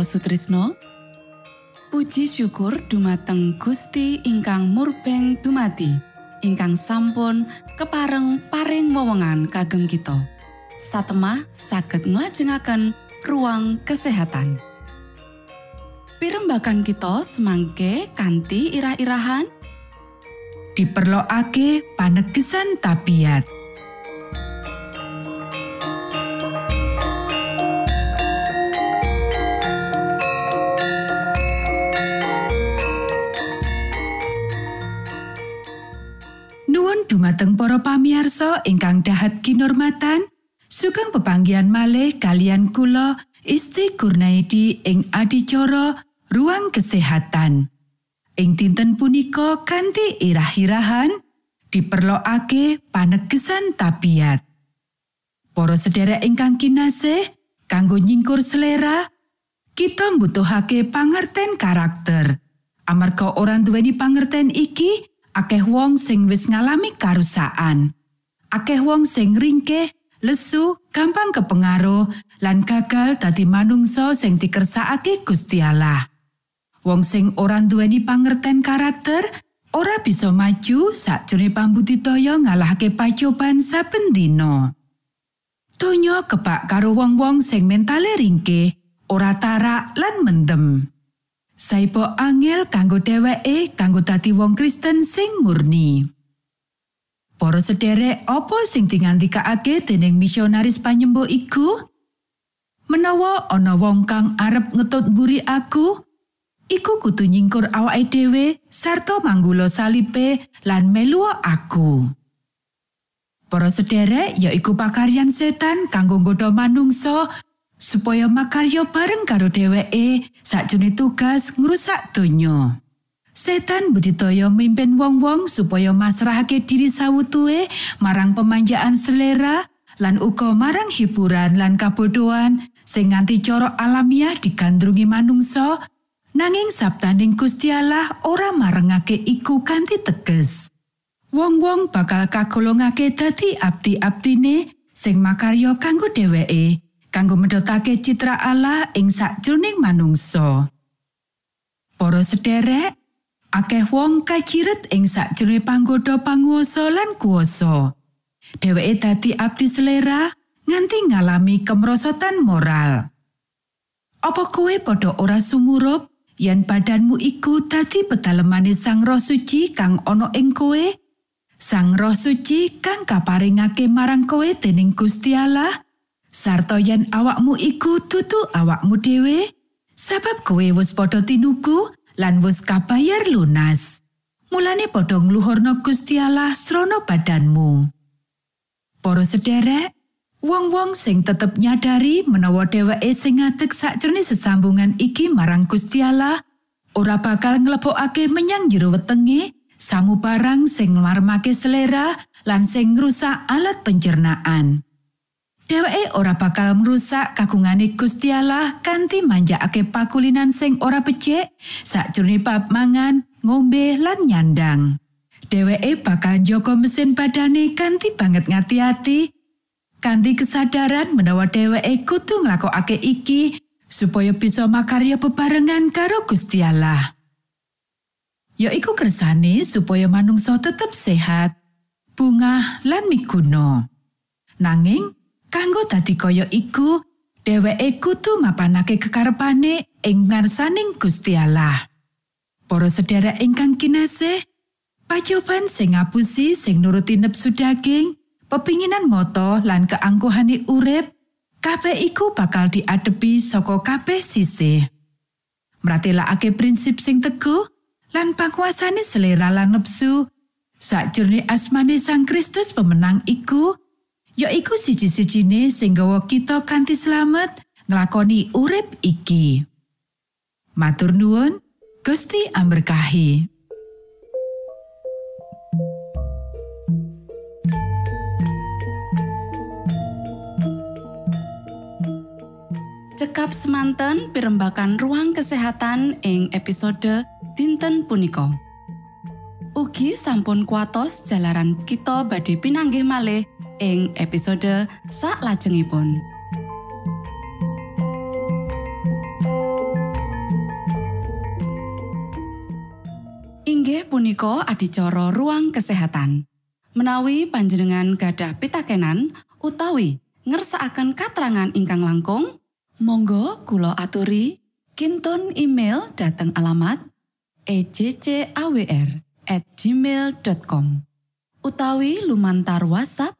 Mitra Sutrisno Puji syukur dumateng Gusti ingkang murbeng dumati ingkang sampun kepareng paring wewenngan kagem kita. Satemah saged nglajengaken ruang kesehatan. Pirembakan kita semangke kanthi irah-irahan. Diperlokake panegesan tabiat dumateng para pamiarsa ingkang dahat kinormatan sugeng pepanggian malih kalian kula Isti Kurnaidi ing adicara ruang kesehatan. Ing dinten punika kanthi irah-irahan diperlokake panegesan tabiat. Para sedherek ingkang kinasih, kanggo nyingkur selera, kita mbutuhake pangerten karakter. Amarga ora duweni pangerten iki, akeh wong sing wis ngalami karusaan. Akeh wong sing ringkeh, lesu, gampang kepengaruh, lan gagal dadi manungsa sing dikersakake Gusti Allah. Wong sing ora duweni pangerten karakter ora bisa maju sakjroning pambudidaya ngalahake pacoban saben dina. Donya kebak karo wong-wong sing mentale ringkeh, ora tarak lan mendem. Saipo angel kanggo dheweke kanggo dadi wong Kristen sing murni. Para sederek, apa sing dingandikake dening misionaris panyembuh iku? Menawa ana wong kang arep ngetut mburi aku, iku kudu nyingkur awake dhewe sarta manggula salipe lan melu aku. Para sederek ya iku pakaryan setan kanggo nggodha manungsa supaya makarya bareng karo dheweke sakjroning tugas ngrusak donya. Setan budidaya mimpin wong-wong supaya masrahake diri sawutuhe marang pemanjaan selera lan uga marang hiburan lan kabodohan sing nganti cara alamiah digandrungi manungsa Nanging sabdaning Gusti Allah ora marengake iku kanthi teges. Wong-wong bakal kagolongake dadi abdi-abdine sing makarya kanggo dheweke, kanggo medhotake citra Allah ing sakjroning manungsa. Para sederek, akeh wong kaciret ing sakjroning panggoda panguwasa lan kuwasa. Dheweke dadi abdi selera nganti ngalami kemerosotan moral. Apa kowe padha ora sumurup yen badanmu iku dadi pedalemane Sang Roh Suci kang ana ing kowe Sang Roh Suci kang kaparingake marang kowe dening Gusti Allah sarta yen awakmu iku tutu awakmu dhewe? Sebab kowe wis padha tinuku lan wis kabayar lunas. Mulane padha ngluhurna Gusti Allah srana badanmu. Para sederek Wong-wong sing tetep nyadari menawa dheweke sing ngadeg sakjroning sesambungan iki marang Gusti Allah ora bakal nglebokake menyang jero wetenge samu barang sing nglarmake selera lan sing ngrusak alat pencernaan. Dheweke ora bakal merusak kagungane Gusti Allah kanthi manjakake pakulinan sing ora becik sakjroning bab mangan, ngombe lan nyandang. Dheweke bakal njogo mesin badane kanthi banget ngati-ati kanthi kesadaran menawa dheweke kudu nglakokake iki supaya bisa makarya bebarengan karo Gusti Allah. Ya iku kersane supaya manungsa tetep sehat, bunga lan miguno. Nanging kanggo dadi kaya iku, dheweke kudu mapanake kekarepane ing ngarsaning Gusti Allah. Para sedherek ingkang kinasih, pacoban sing ngapusi sing nuruti nepsu daging pepinginan moto lan keangkuhane urip kabeh iku bakal diadepi saka kabeh sisih mratelakake prinsip sing teguh lan pakuasane selera lan nepsu sakjroning asmane Sang Kristus pemenang iku ya iku siji-sijine sing gawa kita kanthi slamet nglakoni urip iki matur nuwun Gusti amberkahi. cekap semanten pimbakan ruang kesehatan ing episode dinten punika Ugi sampun kuatos jalaran kita badhe pinanggih malih ing episode sak lajengipun. Inggih punika adicara ruang kesehatan. Menawi panjenengan gadah pitakenan utawi ngerseakan katerangan ingkang langkung, monggo kulo aturi kinton email dateng alamat ejcawr@ gmail.com utawi lumantar WhatsApp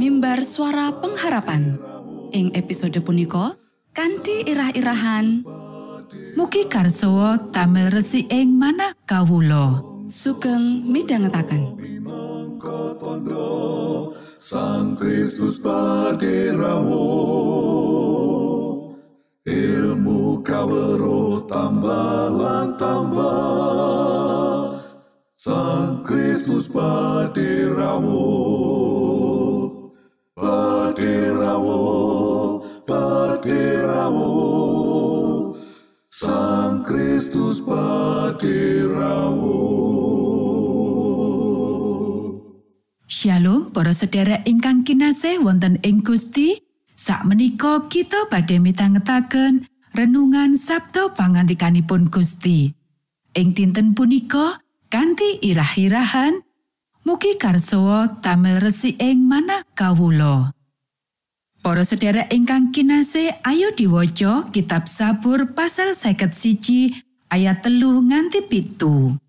mimbar suara pengharapan. Ing episode punika kanthi irah-irahan Mugi karso damel resi ing manah kawulo. sugeng midhangetaken. tondo Sang Kristus paderamu ilmu kawero tambah lan tambah Sang Kristus paderamu paderamu paderamu Sang Kristus paderamu Shalom para sedherek ingkang kinasih wonten ing Gusti. Sakmenika kita badhe mitangetaken renungan Sabtu pangantikanipun Gusti. Ing dinten punika kanthi irah-irahan mugi karso tamel resi ing manah kawulo. Para sedherek ingkang kinasih, ayo diwaca kitab Sabur pasal seket siji ayat telu nganti pitu.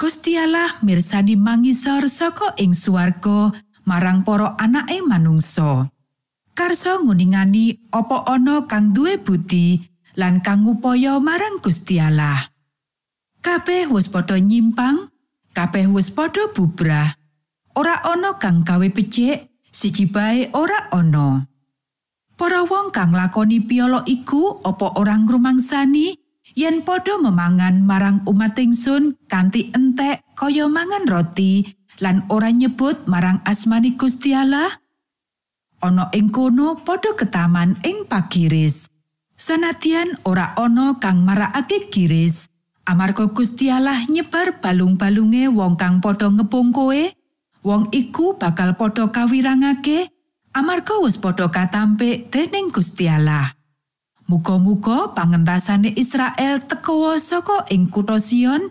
Gusti Allah mirsani mangisor saka ing swarga marang para anake manungsa. Karso nguningani apa ana kang duwe budi lan kang upaya marang Gusti Allah. Kabeh wis padha nyimpang, kabeh wis padha bubrah. Ora ana kang gawe becik, siji bae ora ana. Para wong kang lakoni piolo iku apa orang ngrumangsani? Yen padha memangan marang umat ingsun kanthi entek kaya mangan roti lan ora nyebut marang asmani Gusti Allah? Ana ing kono padha ketaman ing pagiris. Sanadyan ora ana kang marakake giris. Amarga Gusti Allah nyebar balung-balunge wong kang padha ngepung kowe wong iku bakal padha kawirangake amarga wis padha katampik dening Gusti Allah Muga-muga pangentasane Israel tekawa saka ing kutha Sion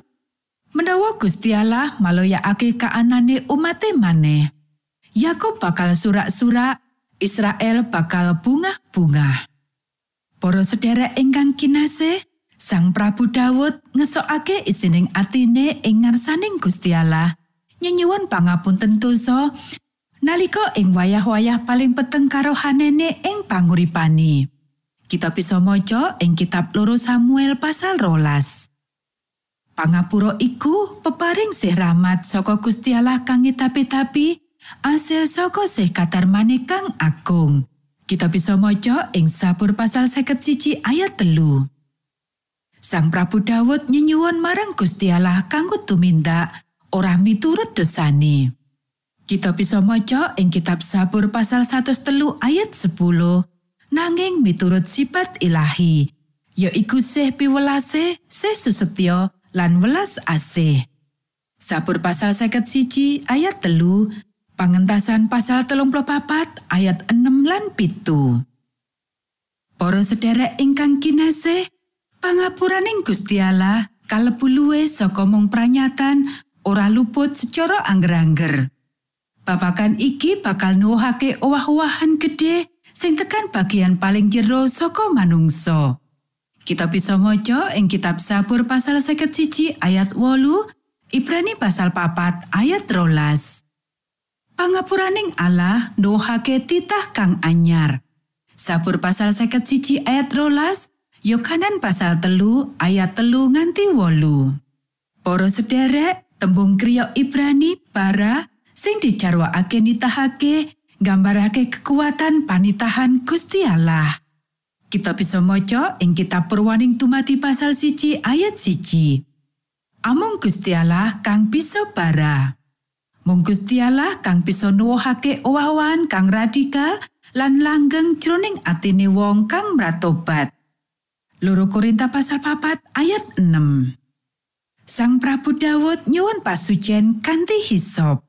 menawa Gusti Allah maloyakake kaanane umate maneh. Yakub bakal surak-surak, Israel bakal bungah-bungah. Para sedherek ingkang kinasih, Sang Prabu Dawud ngesokake isining atine ing ngarsaning Gusti Allah. Nyenyuwun pangapunten dosa nalika ing wayah-wayah paling peteng karo hanene ing panguripane. Kita bisa maca ing kitab loro Samuel pasal rolas. Pangapura iku peparing sih rahmat saka Gusti Allah kang ngitapi-tapi asil saka sih kadarmane kang agung. Kita bisa maca ing Sabur pasal seket siji ayat telu. Sang Prabu Dawud nyenyuwun marang Gusti Allah kanggo tumindak ora miturut dosane. Kita bisa maca ing kitab Sabur pasal 103 ayat 10 nanging miturut sifat ilahi yaiku sih piwelase sih susetyo lan welas asih. Sabur pasal seket siji ayat telu pangentasan pasal telung papat ayat 6 lan pitu. Para sederek ingkang kinasih pangapuraning Gusti Allah kalebu luwih saka mung pranyatan ora luput secara angger-angger Babakan iki bakal nuwuhake owah-owahan gedhe sing tekan bagian paling jero saka manungsa. Kita bisa maca ing kitab Sabur pasal seket siji ayat wolu, Ibrani pasal papat ayat rolas. Pangapuraning Allah nuwuhake titah kang anyar. Sabur pasal seket siji ayat rolas, Yohanan pasal telu ayat telu nganti wolu. Para sederek, tembung kriya Ibrani bara sing dijarwakake nitahake nggambarake kekuatan panitahan Gusti Allah. Kita bisa maca ing kitab Purwaning Tumati pasal siji ayat siji. Amung Gusti Allah kang bisa bara. Mung Gusti Allah kang bisa nuwuhake owah-owahan kang radikal lan langgeng jroning atine wong kang mratobat. Loro Korinta pasal papat ayat 6. Sang Prabu Dawud nyuwun pasucen kanthi hisop.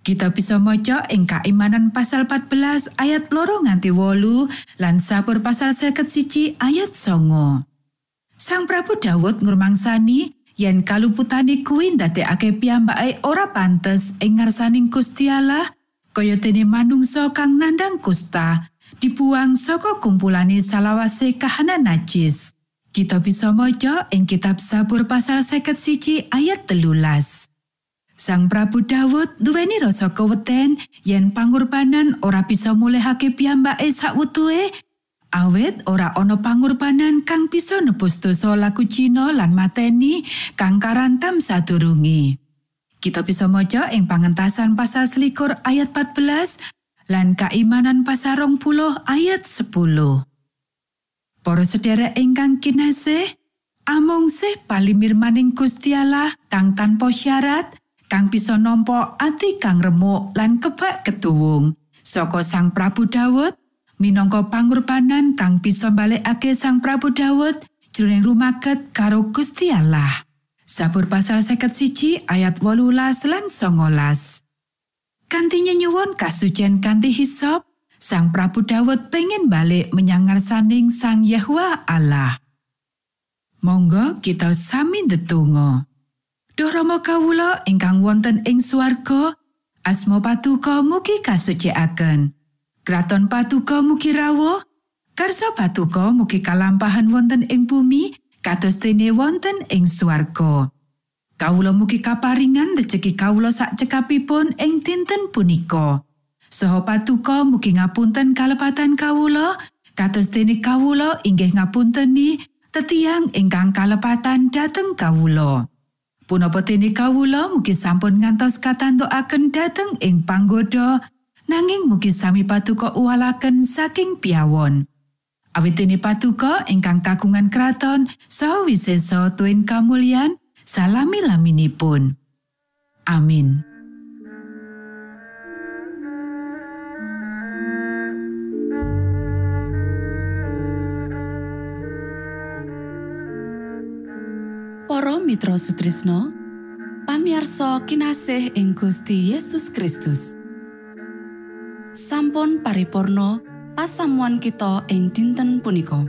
Kita bisa maca ing Kaimanan pasal 14 ayat loro nganti wolu lan Sabur pasal seket siji ayat songo. Sang Prabu Daud ngurmangsani yen kaluputane kuwi ndadekake piyambake ora pantes ing ngarsaning Gusti Allah kaya dene manungsa kang nandang kusta dibuang saka kumpulane salawase kahanan najis. Kita bisa maca ing kitab Sabur pasal seket siji ayat telulas. Sang Prabu Daud duweni rasa keweten yen pangurbanan ora bisa mulihake piyambake sakwutuhe awet ora ana pangurbanan kang bisa nebus dosa laku Cina lan mateni kang karantam sadurunge. Kita bisa maca ing pangentasan pasal selikur ayat 14 lan kaimanan pasal rong puluh ayat 10. Para sedherek ingkang kinasih, among sih palimir maning Gusti Allah kang tanpa syarat kang bisa nampa ati kang remuk lan kebak ketuwung saka Sang Prabu Dawud minangka pangurbanan kang bisa balekake Sang Prabu Dawud jroning rumaket karo Gusti Allah. Sabur pasal seket siji ayat wolulas lan songolas. Kanti nyuwun kasucen kanthi hisop, Sang Prabu Dawud pengen balik menyang ngarsaning Sang Yahwa Allah. Monggo kita sami ndedonga. Duh Rama kawula ingkang wonten ing swarga, asma patuko mugi kasucikaken. Kraton patuko mugi rawuh, karsa patuko mugi kalampahan wonten ing bumi, kados dene wonten ing swarga. Kawula mugi kaparingan rejeki kawula sak cekapipun ing dinten punika. Saha patuko mugi ngapunten kalepatan kawula, kados dene kawula inggih ngapunteni tetiang ingkang kalepatan dhateng kawula. Punapa dene kawula mugi sampun ngantos katantokaken dhateng ing panggoda nanging mugi sami patuko uwalaken saking piawon. Awit dene patuko ingkang kagungan kraton saha wisesa tuwin kamulyan salami laminipun. Amin. Para Mitra Sutrisno pamiarsa kinasih ing Gusti Yesus Kristus. Sampun paripurno pasamuan kita ing dinten punika.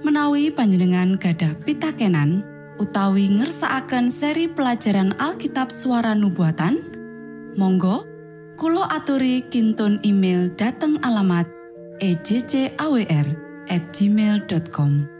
Menawi panjenengan gadah pitakenan utawi ngersaakan seri pelajaran Alkitab suara nubuatan Monggo Kulo aturi kintun email dateng alamat ejcawr gmail.com